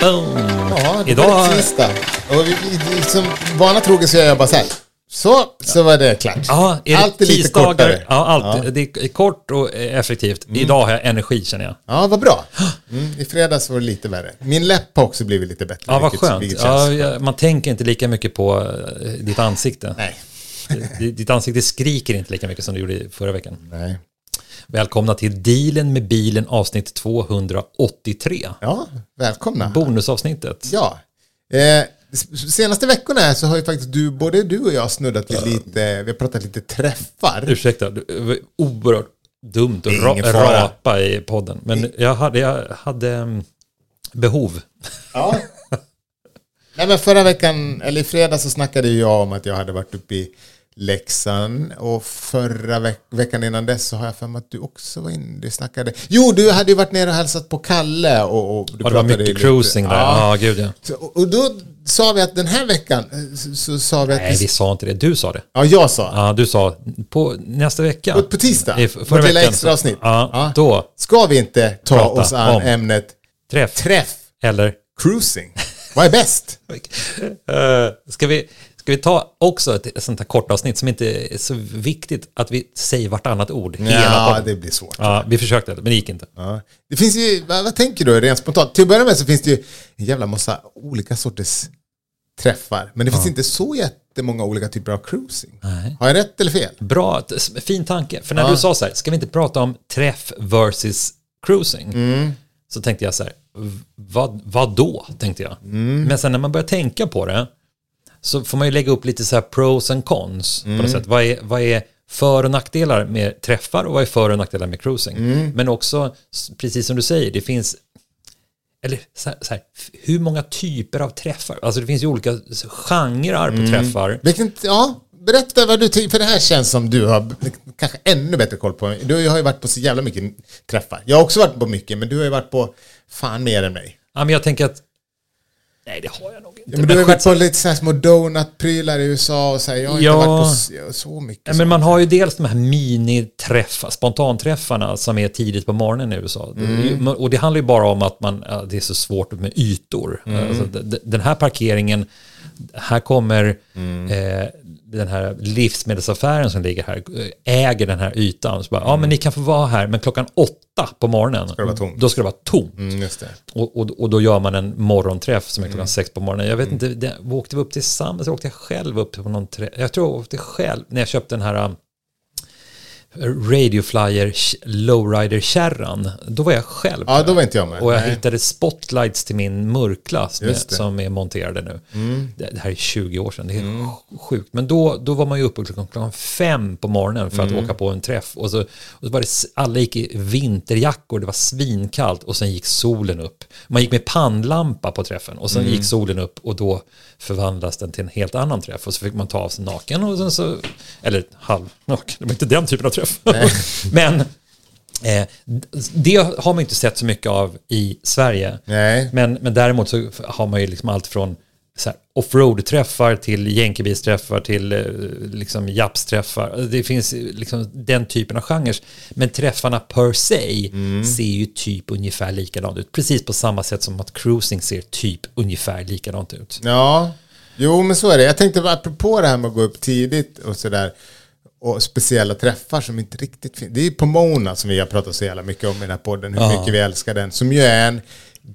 Ja, det Idag, var det sista. Och som vana trogen så gör jag bara så här. Så, så var det klart. ja, är allt det är lite kortare. Ja, allt. Det är kort och effektivt. Idag har jag energi känner jag. Ja, vad bra. Mm, I fredags var det lite värre. Min läpp har också blivit lite bättre. Ja, vad skönt. Ja, ja, man tänker inte lika mycket på eh, ditt ansikte. Nej. Ditt ansikte skriker inte lika mycket som det gjorde förra veckan. Nej. Välkomna till Dealen med bilen avsnitt 283. Ja, välkomna. Bonusavsnittet. Ja. Eh, senaste veckorna här så har ju faktiskt du, både du och jag snuddat vid lite, vi har pratat lite träffar. Ursäkta, oerhört dumt att ra- rapa i podden. Men jag hade, jag hade mm, behov. Ja. Nej men förra veckan, eller i fredag så snackade jag om att jag hade varit uppe i Leksand och förra veck veckan innan dess så har jag för mig att du också var inne, du snackade. Jo, du hade ju varit nere och hälsat på Kalle och, och du Ja, det var mycket lite- cruising där. Ja. Ja, gud ja. Så, och och då sa vi att den här veckan eh, så, så sa vi att Nej, vi sa inte det. Du sa det. Ja, jag sa. Ja, du sa på nästa vecka. På, på tisdag, I f- vårt förra lilla extra avsnitt. Ja, då. Ska vi inte ta Prata oss an om. ämnet Träff. träff, Eller cruising? Vad är bäst? Eh, ska, vi, ska vi ta också ett, ett sånt här kort avsnitt som inte är så viktigt att vi säger vartannat ord hela Ja, podden. det blir svårt. Ja, vi försökte, men det gick inte. Ja. Det finns ju, vad, vad tänker du rent spontant? Till att börja med så finns det ju en jävla massa olika sorters träffar. Men det finns inte så jättemånga olika typer av cruising. Nej. Har jag rätt eller fel? Bra, fin tanke. För när Ja. du sa så här, ska vi inte prata om träff versus cruising? Mm. Så tänkte jag så här, vad, vad då? Tänkte jag. Mm. Men sen när man börjar tänka på det så får man ju lägga upp lite så här pros and cons på Mm. något sätt. Vad är, vad är för och nackdelar med träffar och vad är för och nackdelar med cruising? Mm. Men också, precis som du säger, det finns eller så här, så här, hur många typer av träffar? Alltså det finns ju olika genrer Mm. på träffar. Vilken, ja, berätta vad du tycker, för det här känns som du har kanske ännu bättre koll på. Du har ju varit på så jävla mycket träffar. Jag har också varit på mycket, men du har ju varit på fan mer än mig. Ja, men jag tänker att... Nej, det har jag nog inte. Ja, men du har varit på lite så här små donut-prylar i USA och så här, jag har Ja. inte varit på så, mycket. Ja, men man har ju dels de här miniträffar, spontanträffarna som är tidigt på morgonen i USA. Mm. Och det handlar ju bara om att man, det är så svårt med ytor. Mm. Alltså, den här parkeringen, här kommer Mm. eh, den här livsmedelsaffären som ligger här, eh, äger den här ytan. Så bara, ja men ni kan få vara här, men klockan åtta på morgonen, tomt. då ska det vara tomt. Mm. Och, och, och då gör man en morgonträff som är klockan Mm. sex på morgonen. Jag vet inte, det, åkte vi upp tillsammans? Åkte jag själv upp på någon träff? Jag tror jag åkte själv när jag köpte den här um, Radioflyer Lowrider-kärran. Då var jag själv. Ja, då var inte jag med. och jag Nej. hittade spotlights till min murkla som är, monterade nu. Mm. Det, det här är 20 år sedan, det är sj- sjukt. Men då, då var man ju uppe klockan, klockan fem på morgonen för att Mm. åka på en träff. Och så, och så var det, alla gick i vinterjackor, det var svinkallt och sen gick solen upp. Man gick med pannlampa på träffen och sen Mm. gick solen upp och då förvandlas den till en helt annan träff. Och så fick man ta av sig naken och sen så, eller halvnaken, det var inte den typen av träff. Men eh, det har man inte sett så mycket av i Sverige. Nej. Men, men däremot så har man ju liksom allt från offroad-träffar till jänkebilsträffar till eh, liksom japsträffar. Det finns liksom den typen av genrer. Men träffarna per se ser ju typ ungefär likadant ut. Precis på samma sätt som att cruising ser typ ungefär likadant ut. Ja, jo men så är det. Jag tänkte apropå det här med att gå upp tidigt och sådär och speciella träffar som inte riktigt finns. Det är Pomona som vi har pratat så jävla mycket om i den här podden, hur Ja. mycket vi älskar den, som ju är en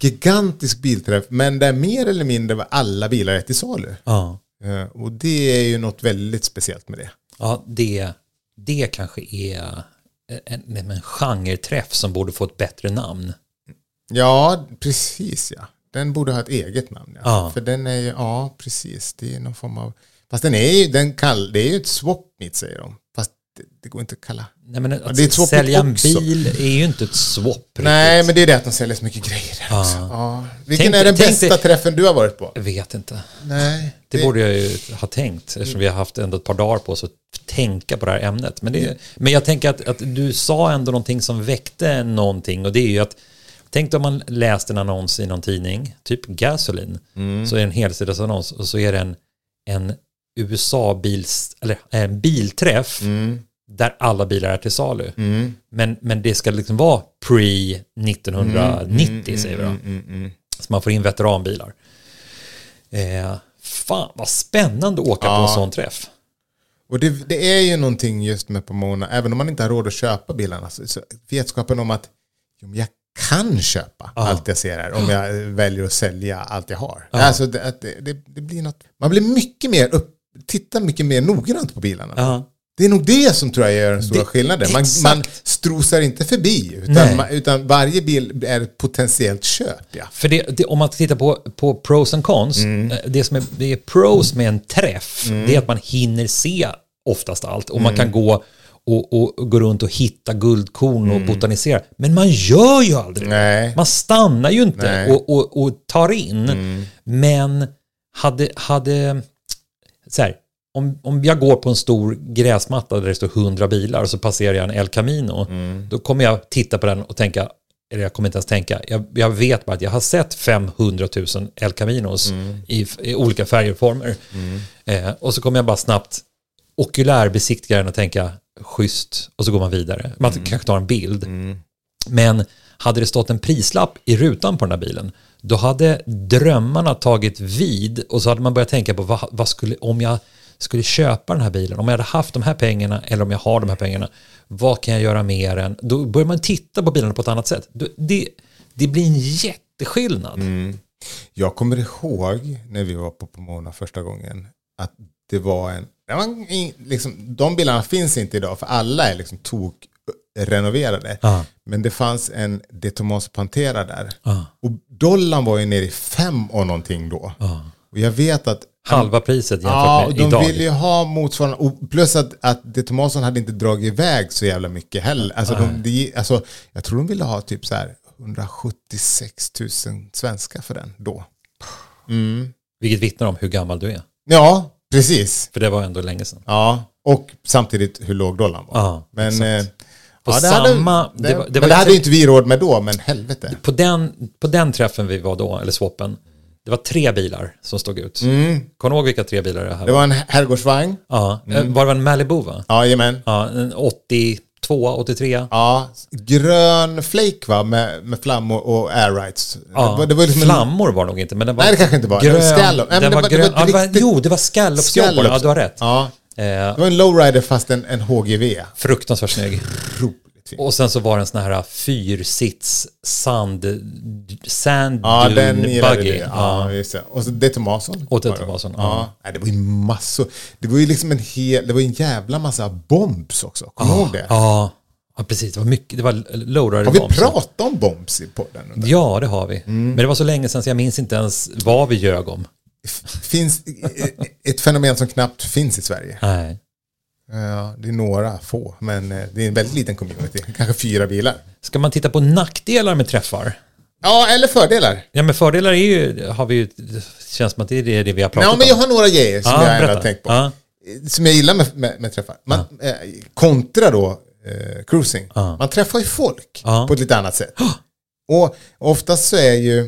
gigantisk bilträff, men där mer eller mindre var alla bilar är till salu. Ja, Eh, Och det är ju något väldigt speciellt med det. ja det, det kanske är en, en genreträff som borde få ett bättre namn. Ja, precis ja. Den borde ha ett eget namn. Ja. Ja. För den är ju, ja precis, det är någon form av, fast den är ju, den kall, det är ju ett swap meet säger de. Det, det går inte att kalla. Nej, men att det är ett sälja en bil är ju inte ett swap. Nej, riktigt. men det är det att de säljer så mycket grejer också. Ja. Vilken Tänk- är den bästa dig- träffen du har varit på? Jag vet inte. Nej. Det, borde jag ju ha tänkt eftersom vi har haft ändå ett par dagar på oss att tänka på det här ämnet. Men, det, men jag tänker att, att du sa ändå någonting som väckte någonting och det är ju att Tänk om man läste en annons i någon tidning, typ Gasoline, så är det en helsidesannons och så är det en, en USA-bils, eller en bilträff där alla bilar är till salu. Mm. Men, men det ska liksom vara pre-1990 säger vi då. Mm, mm. Så man får in veteranbilar. Eh, fan vad spännande att åka på Ja. en sån träff. Och det, det är ju någonting just med Pomona, även om man inte har råd att köpa bilarna, så, så vetskapen om att jag kan köpa allt jag ser här om jag väljer att sälja allt jag har. Alltså det, att det, det, det blir något, man blir mycket mer upp, tittar mycket mer noggrant på bilarna. Det är nog det som tror jag gör den stora Det- skillnaden. Man, man strosar inte förbi, utan, man, utan varje bil är ett potentiellt köp. Ja. För det, det, om man tittar på, på pros and cons, Mm. eh, det som är, det är pros med en träff, det är att man hinner se oftast allt och man Mm. kan gå och, och, och gå runt och hitta guldkorn och botanisera. Men man gör ju aldrig det. Mm. Man stannar ju inte. Mm. och, och, och tar in. Men hade, hade så här, om, om jag går på en stor gräsmatta där det står 100 bilar och så passerar jag en El Camino, Mm. då kommer jag titta på den och tänka, eller jag kommer inte ens tänka, jag, jag vet bara att jag har sett 500 000 El Caminos Mm. i, i olika färger och former. Eh, och så kommer jag bara snabbt okulärbesiktiga den och tänka, schysst, och så går man vidare. Man Mm. kanske tar en bild. Men hade det stått en prislapp i rutan på den här bilen, då hade drömmarna tagit vid och så hade man börjat tänka på vad, vad skulle, om jag skulle köpa den här bilen, om jag hade haft de här pengarna eller om jag har de här pengarna, vad kan jag göra mer än? Då börjar man titta på bilarna på ett annat sätt. Det, det blir en jätteskillnad. Jag kommer ihåg när vi var på Pomona första gången att det var en... In- liksom, de bilarna finns inte idag för alla är liksom tok renoverade. Men det fanns en De Tomas Pantera där. Ja. Och dollarn var ju nere i fem och någonting då. Och jag vet att Halva priset jämfört Ja, med de idag. ville ju ha motsvarande, och plus att, att De Tomasson hade inte dragit iväg så jävla mycket heller. Alltså, de, de, alltså, jag tror de ville ha typ så här 176 000 svenska för den då. Vilket vittnar om hur gammal du är. Ja, precis. För det var ändå länge sedan. Ja, och samtidigt hur låg dollarn var. Ja, men eh, På ja, det samma- hade, det det, det men det hade inte vi råd med då, men helvete. På den, på den träffen vi var då, eller swappen, det var tre bilar som stod ut. Kommer du ihåg vilka tre bilar det här Det var? var en herrgårdsvagn. Ja, eh, var det en Malibu va? Jajamän. Ja, en 82, 83. Ja, grön flake va, med, med flammor och air rights. Ja, det var, det var liksom flammor var det nog inte, men den var Nej, det kanske inte var. Det var scallop. Den var var- grön. var Ja, det var, jo, det var på den. Ja, Scallops. du har rätt. Ja, Eh, det var en lowrider fast en, en HGV. fruktansvärt snygg. Och sen så var det en sån här fyrsits sand, sand Ja, den buggy. du. Ja, just det. Och så De Tomason. Och De var det. Tomason, ja. Ja. Det var ju massor. Det var ju liksom en hel, det var en jävla massa bombs också. Kommer du ihåg det? Ja, ja, precis. Det var mycket, det var lowrider Har vi bombs. pratat om bombs i podden? Ja, det har vi. Mm. Men det var så länge sedan så jag minns inte ens vad vi ljög om. Finns ett fenomen som knappt finns i Sverige. Nej. Ja, det är några få, men eh, det är en väldigt liten community. Kanske fyra bilar. Ska man titta på nackdelar med träffar? Ja, eller fördelar. Ja, men fördelar är ju, har vi ju, det känns som att det är det, vi har pratat Ja, men jag om. har några grejer som Ja, jag ändå har tänkt på. Ja. Som jag gillar med, med, med träffar. Man, eh, kontra då eh, cruising. Man träffar ju folk på ett lite annat sätt. Och oftast så är ju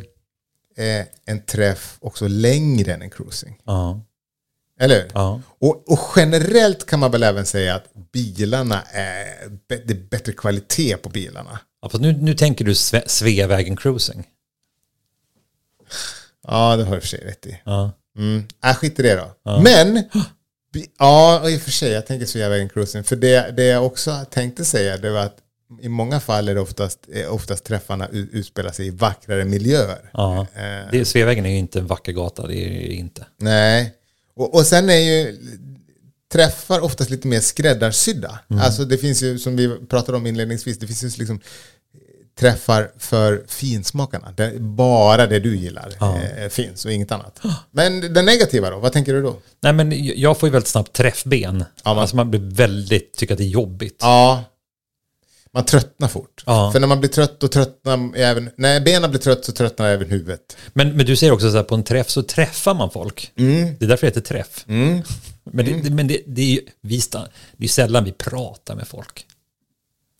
eh, en träff också längre än en cruising. Ja, Eller hur? ja. Och, och generellt kan man väl även säga att bilarna är, det är bättre kvalitet på bilarna. ja fast nu, nu tänker du Sve, Sveavägen cruising. Ja, det har du i och för sig rätt i. Ja. Mm. Äh, skit i det då. Men, bi- ja, i och för sig, jag tänker Sveavägen Cruising. För det, det jag också tänkte säga, det var att i många fall är det oftast, är oftast träffarna utspelar sig i vackrare miljöer. ja. Eh, Det, Sveavägen är ju inte en vacker gata, det är ju inte. nej. Och, och sen är ju träffar oftast lite mer skräddarsydda. Mm. Alltså det finns ju, som vi pratade om inledningsvis, det finns ju liksom träffar för finsmakarna. Där bara det du gillar eh, finns och inget annat. Men det negativa då, vad tänker du då? Nej, men jag får ju väldigt snabbt träffben. Ja, man- Alltså man blir väldigt, tycker att det är jobbigt. Ja. Man tröttnar fort. Ja. För när man blir trött då tröttnar även... När benen blir trött så tröttnar även huvudet. Men, men du säger också så här, på en träff så träffar man folk. Mm. Det är därför det heter träff. Men, det, det, men det, det är ju vi det är ju sällan vi pratar med folk.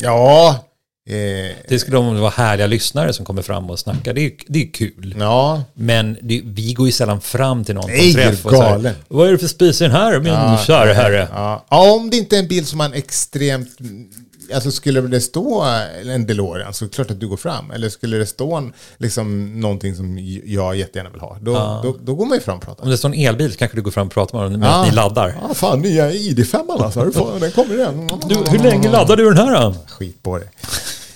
Ja, Eh, Det skulle om det var härliga lyssnare som kommer fram och snackar. Det är, det är kul. ja, Men det, vi går ju sällan fram till någon på Nej, en träff och så här. Vad är det för spis i den här, min Ja, kära herre? Ja. ja, om det inte är en bil som man extremt... Alltså skulle det stå en DeLorean så är det klart att du går fram. Eller skulle det stå en, liksom, någonting som jag jättegärna vill ha, då, då, då går man ju fram och pratar. Om det står en elbil så kanske du går fram och pratar med den medan ni laddar. Ja, fan, nya ID5 alltså. Den kommer igen. Du, hur länge laddar du den här då? Skit på det.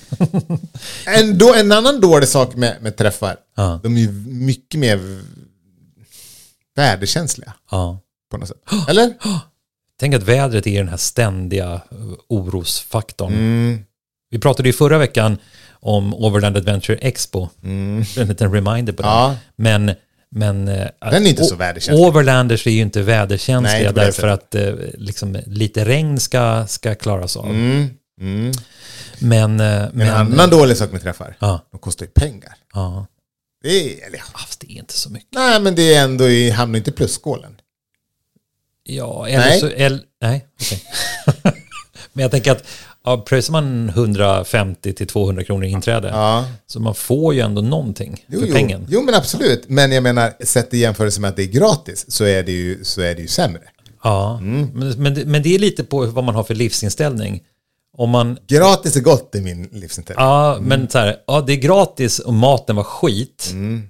en, då, en annan dålig sak med, med träffar, Ja. de är ju mycket mer väderkänsliga Ja. på något sätt. Eller? Tänk att vädret är den här ständiga eh, orosfaktorn. Mm. Vi pratade ju förra veckan om Overland Adventure Expo. En liten reminder på. Mm. Ja. Men, men eh, Den är inte så väderkänslig. Overlanders är ju inte väderkänsliga Nej, det därför att eh, liksom, lite regn ska, ska klaras av. Mm. Mm. Men, eh, En men annan dålig sak med träffar, ja, de kostar ju pengar. ja, Det är, eller, ja. det är inte så mycket. Nej, men det är ändå i, hamnar inte i plusskålen. Ja, eller Nej. så... El, nej, okej. men jag tänker att ja, pröjsar man 150 till 200 kronor i inträde Ja. så man får ju ändå någonting Jo, för jo. pengen. jo, men absolut. Men jag menar, sett i jämförelse med att det är gratis så är det ju, så är det ju sämre. Ja, Mm. men, men, men det är lite på vad man har för livsinställning. Om man, Gratis är gott i min livsinställning. ja, men så här, ja, det är gratis och maten var skit. Mm.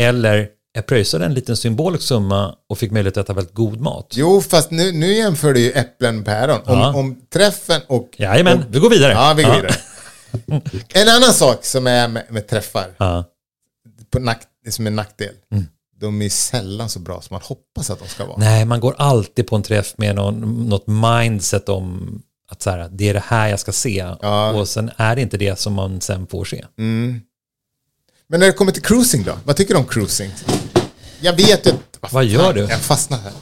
Eller jag pröjsade en liten symbolisk summa och fick möjlighet att äta väldigt god mat. Jo, fast nu, nu jämför du ju äpplen och päron. Om, Ja. om träffen och... Jajamän, och, vi går vidare. Ja, vi går vidare. En annan sak som är med, med träffar, Ja. på nack, som är en nackdel, de är sällan så bra som man hoppas att de ska vara. Nej, man går alltid på en träff med någon, något mindset om att så här, det är det här jag ska se. Ja. Och sen är det inte det som man sen får se. Mm. Men när det kommer till cruising då? Vad tycker du om cruising? Jag vet ju att... Vad gör du? Jag fastnar här.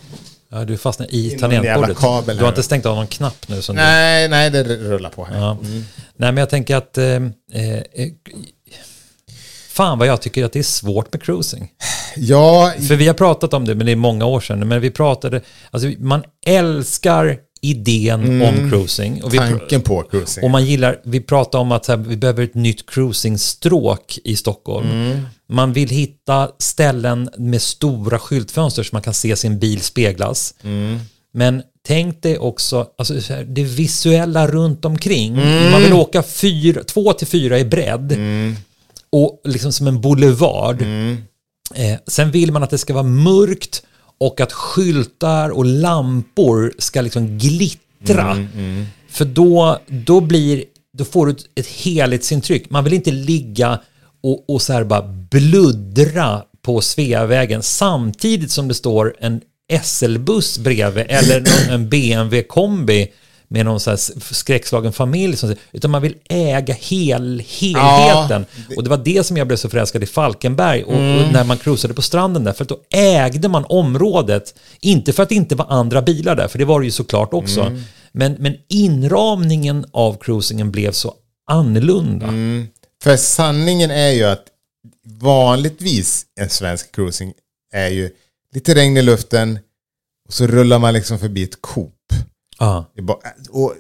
Ja, du fastnar i tangentbordet. Du har inte stängt av någon knapp nu. Som du, Nej, nej, det rullar på här. ja. Nej, men jag tänker att... Eh, eh, eh, fan vad jag tycker att det är svårt med cruising. Ja, För vi har pratat om det, men det är många år sedan. Men vi pratade... Alltså, man älskar idén om cruising. Och vi, tanken på cruising. Och man gillar, vi pratar om att här, vi behöver ett nytt cruisingstråk i Stockholm. Mm. Man vill hitta ställen med stora skyltfönster så man kan se sin bil speglas. Mm. Men tänk dig också alltså, det visuella runt omkring. Mm. Man vill åka fyra, två till fyra i bredd. Och liksom som en boulevard. Mm. Eh, sen vill man att det ska vara mörkt och att skyltar och lampor ska liksom glittra. Mm, För då, då, blir, då får du ett, helhetsintryck. Man vill inte ligga och, och så här bara bluddra på Sveavägen samtidigt som det står en SL-buss bredvid eller en BMW-kombi med någon så skräckslagen familj. Som, utan man vill äga hel, helheten. och det var det som jag blev så förälskad i Falkenberg och, och när man cruisade på stranden där. För att då ägde man området. Inte för att det inte var andra bilar där, för det var det ju såklart också. Men, men inramningen av cruisingen blev så annorlunda. Mm. För sanningen är ju att vanligtvis en svensk cruising är ju lite regn i luften och så rullar man liksom förbi ett Coop. Ja. Det är bara- Och,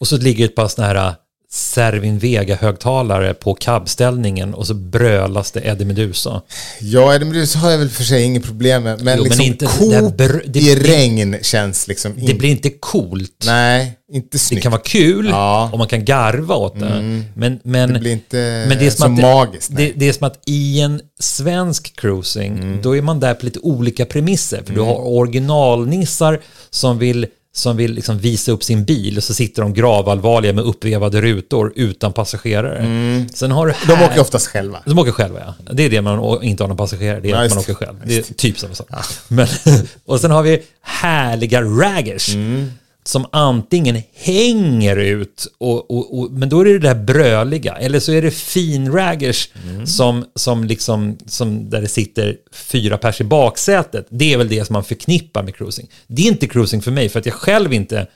Och så ligger ett par sådana här äh, Servin Vega-högtalare på kabställningen och så brölas det Eddie Meduza. ja, Eddie Meduza har jag väl för sig inget problem med. Men Jo, men liksom inte- Coop det det- i det- regn känns liksom... Det in- blir inte coolt. Nej, inte Det snyggt. kan vara kul Ja. och man kan garva åt det. Men, men, Det blir inte men det är så som att magiskt. Det, det är som att i en svensk cruising, då är man där på lite olika premisser. För du har originalnissar som vill, som vill liksom visa upp sin bil och så sitter de gravallvarliga med uppvevade rutor utan passagerare. Sen har du De här- åker oftast själva. de åker själva, ja. Det är det man inte har någon passagerare, det är Ja, att man åker själv. Det är typ samma sak. Men, och sen har vi härliga raggers. Mm. Som antingen hänger ut, och, och, och, men då är det det där bröliga. Eller så är det fin raggers Mm. som, som liksom, som där det sitter fyra pers i baksätet. Det är väl det som man förknippar med cruising. Det är inte cruising för mig, för att jag själv inte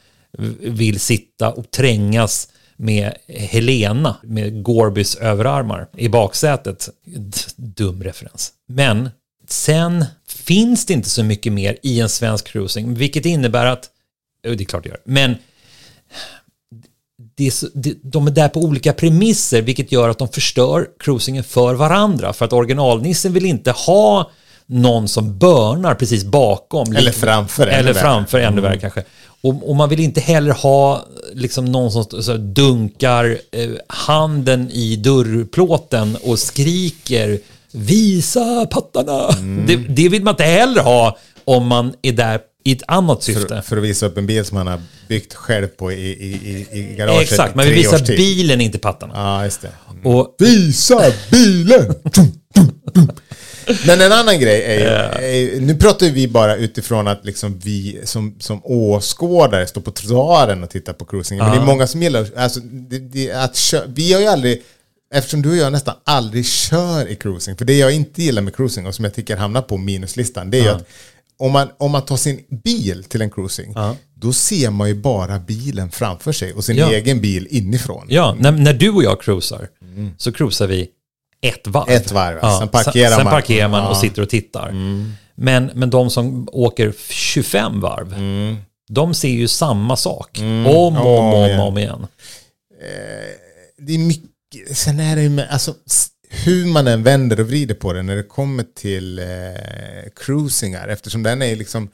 vill sitta och trängas med Helena med Gorbys överarmar i baksätet. Dum referens. Men sen finns det inte så mycket mer i en svensk cruising, vilket innebär att, det är klart det gör, men det är så, det, de är där på olika premisser vilket gör att de förstör cruisingen för varandra. För att originalnissen vill inte ha någon som börnar precis bakom. Eller framför. ännu Eller värre. framför, ännu värre kanske. Och, och man vill inte heller ha liksom någon som så dunkar eh, handen i dörrplåten och skriker Visa pattarna! Det, det vill man inte heller ha om man är där i ett annat syfte. För, för att visa upp en bil som han har byggt själv på i, i, i, garaget Exakt, i man vill tre visa års tid. bilen, inte pattarna. Ja, just det. Och, Visa bilen! Men en annan grej är ju, är ju, nu pratar vi bara utifrån att liksom vi som, som åskådare står på trottoaren och tittar på cruising. Men det är många som gillar, alltså, det, det, att kö, vi har ju aldrig, eftersom du och jag nästan aldrig kör i cruising, för det jag inte gillar med cruising och som jag tycker hamnar på minuslistan, det är ju att om man, om man tar sin bil till en cruising, då ser man ju bara bilen framför sig och sin Ja. egen bil inifrån. ja, när, när du och jag cruisar så cruisar vi ett varv. Ett varv, sen parkerar sen, sen man. parkerar man och Ja. sitter och tittar. Men, men de som åker 25 varv, de ser ju samma sak om och om, Om om, igen. igen. det är mycket, sen är det ju med, alltså hur man än vänder och vrider på det när det kommer till eh, cruisingar, eftersom den är liksom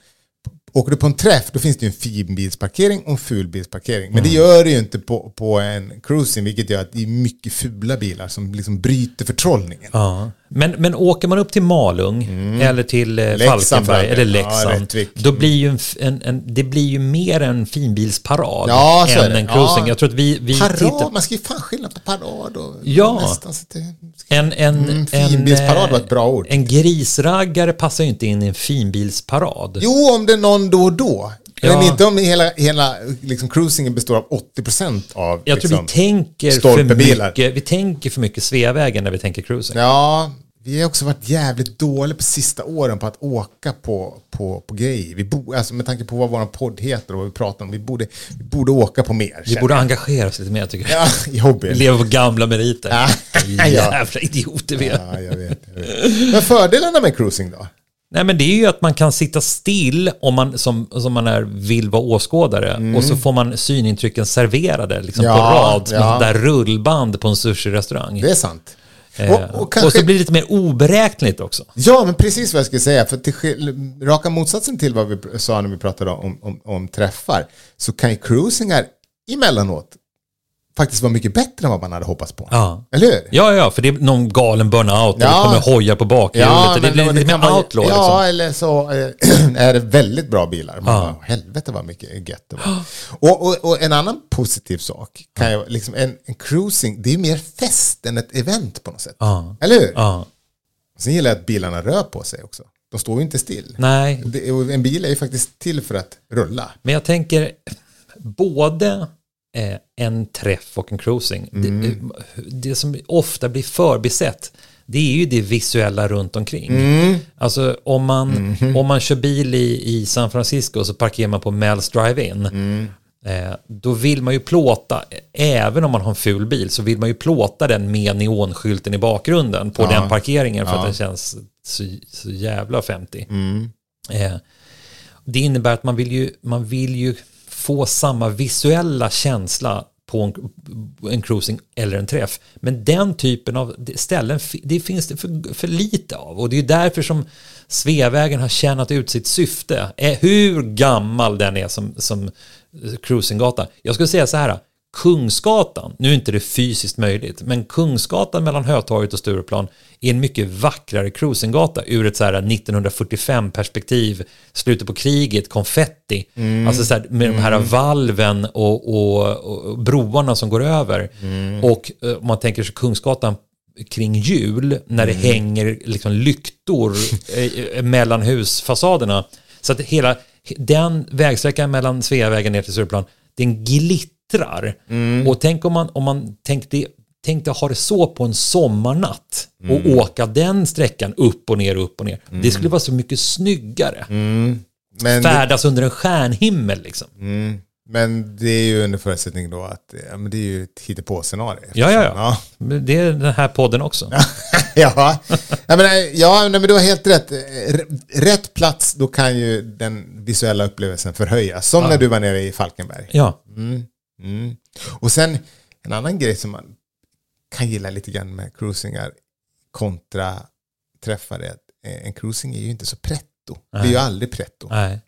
Åker du på en träff, då finns det ju en finbilsparkering och en fulbilsparkering. Men det gör det ju inte på, på en cruising, vilket gör att det är mycket fula bilar som liksom bryter förtrollningen. Ja. Men, men åker man upp till Malung eller till eh, Mm. Leksand Falkenberg eller Ja, Leksand, Rättvik. då blir ju en, en, en, det blir ju mer en finbilsparad Ja, än en cruising. Ja. Jag tror att vi, vi Parad, tittar... man ska ju fan skilja på parad och Ja. nästan så det, En, en, Mm, finbilsparad var ett bra ord. En grisraggare passar ju inte in i en finbilsparad. Jo, om det är någon då och då. Ja. Men inte om hela, hela liksom, cruisingen består av 80% av Jag tror liksom, vi tänker för mycket, vi tänker för mycket Sveavägen när vi tänker cruising. Ja, vi har också varit jävligt dåliga på sista åren på att åka på, på, på grejer. Vi bo, alltså med tanke på vad vår podd heter och vad vi pratar om. Vi borde, vi borde åka på mer. Vi borde jag. engagera oss lite mer tycker jag. Ja. Leva på gamla meriter. Ja. Ja. Jävla idioter vi är. Ja, jag vet, jag vet. Men fördelarna med cruising då? Nej men det är ju att man kan sitta still om man, som, som man är, vill vara åskådare och så får man synintrycken serverade liksom Mm. Ja, på rad som ja. där rullband på en sushi-restaurang. Det är sant. Eh, Och, och och, kanske, så blir det lite mer oberäkneligt också. Ja, men precis vad jag skulle säga. För till raka motsatsen till vad vi sa när vi pratade om, om, om träffar, så kan ju cruisingar emellanåt faktiskt vara mycket bättre än vad man hade hoppats på. Ja. Eller hur? Ja, ja, för det är någon galen burnout och det Ja. kommer hojar på bakhjulet. det blir men lite kan vara- outlaw Ja, liksom. eller så eh, är det väldigt bra bilar. Man Ja. bara, helvete vad mycket gött det var. Och, och, och en annan positiv sak, kan jag, liksom en, en cruising, det är mer fest än ett event på något sätt. Ja. Eller hur? Ja. Sen gillar jag att bilarna rör på sig också. De står ju inte still. Nej, Det, en bil är ju faktiskt till för att rulla. men jag tänker både en träff och en cruising. Mm. Det, det som ofta blir förbisett det är ju det visuella runt omkring. Mm. Alltså om man, Mm-hmm. om man kör bil i, i San Francisco så parkerar man på Mel's Drive-In. Mm. Eh, då vill man ju plåta, även om man har en ful bil, så vill man ju plåta den med neonskylten i bakgrunden på Ja. den parkeringen för Ja. att den känns så, så jävla 50. Mm. Eh, det innebär att man vill, ju, man vill ju få samma visuella känsla på en, en cruising eller en träff. Men den typen av ställen det finns det för, för lite av. Och det är därför som Sveavägen har tjänat ut sitt syfte. Eh, hur gammal den är som, som cruisinggata. Jag skulle säga så här. Kungsgatan, nu är inte det fysiskt möjligt, men Kungsgatan mellan Hötorget och Stureplan är en mycket vackrare cruisinggata ur ett så här 1945 perspektiv, slutet på kriget, konfetti, alltså så här, med de här valven och, och, och broarna som går över. Och eh, om man tänker sig Kungsgatan kring jul när det hänger liksom lyktor eh, eh, mellan husfasaderna. Så att hela den vägsträckan mellan Sveavägen ner till Stureplan, den glittrar. Och tänk om man, om man tänkte, tänkte ha det så på en sommarnatt och åka den sträckan upp och ner, upp och ner. Det skulle vara så mycket snyggare. Men, det, Färdas under en stjärnhimmel liksom. mm, men det är ju under förutsättning då att ja, men det är ju ett hittepå-scenario. Ja, ja, ja. ja. Men Det är den här podden också. ja, ja, men, ja men du har helt rätt. Rätt plats, då kan ju den visuella upplevelsen förhöjas. Som när du var nere i Falkenberg. Ja. Mm. Och sen en annan grej som man kan gilla lite grann med cruisingar kontra träffar är att eh, en cruising är ju inte så pretto. Det är ju aldrig pretto. Nej.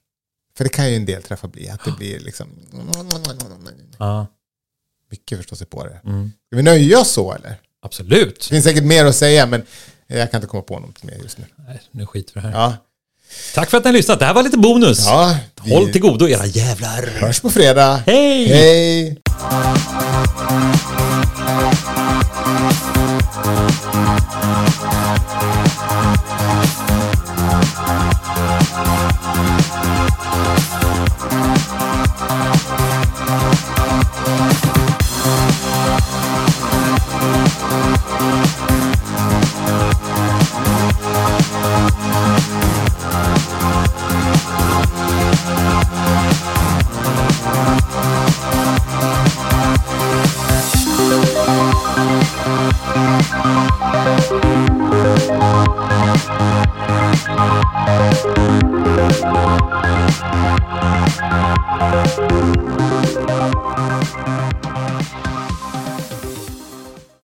För det kan ju en del träffar bli, att det blir liksom... Ja. Mycket förstå sig på det. Mm. Ska vi nöja oss så eller? Absolut. Det finns säkert mer att säga men jag kan inte komma på något mer just nu. Nej, nu skiter vi här. Ja, Tack för att ni har lyssnat. Det här var lite bonus. ja vi Håll till godo era jävlar. hörs på fredag. Hej! Hej!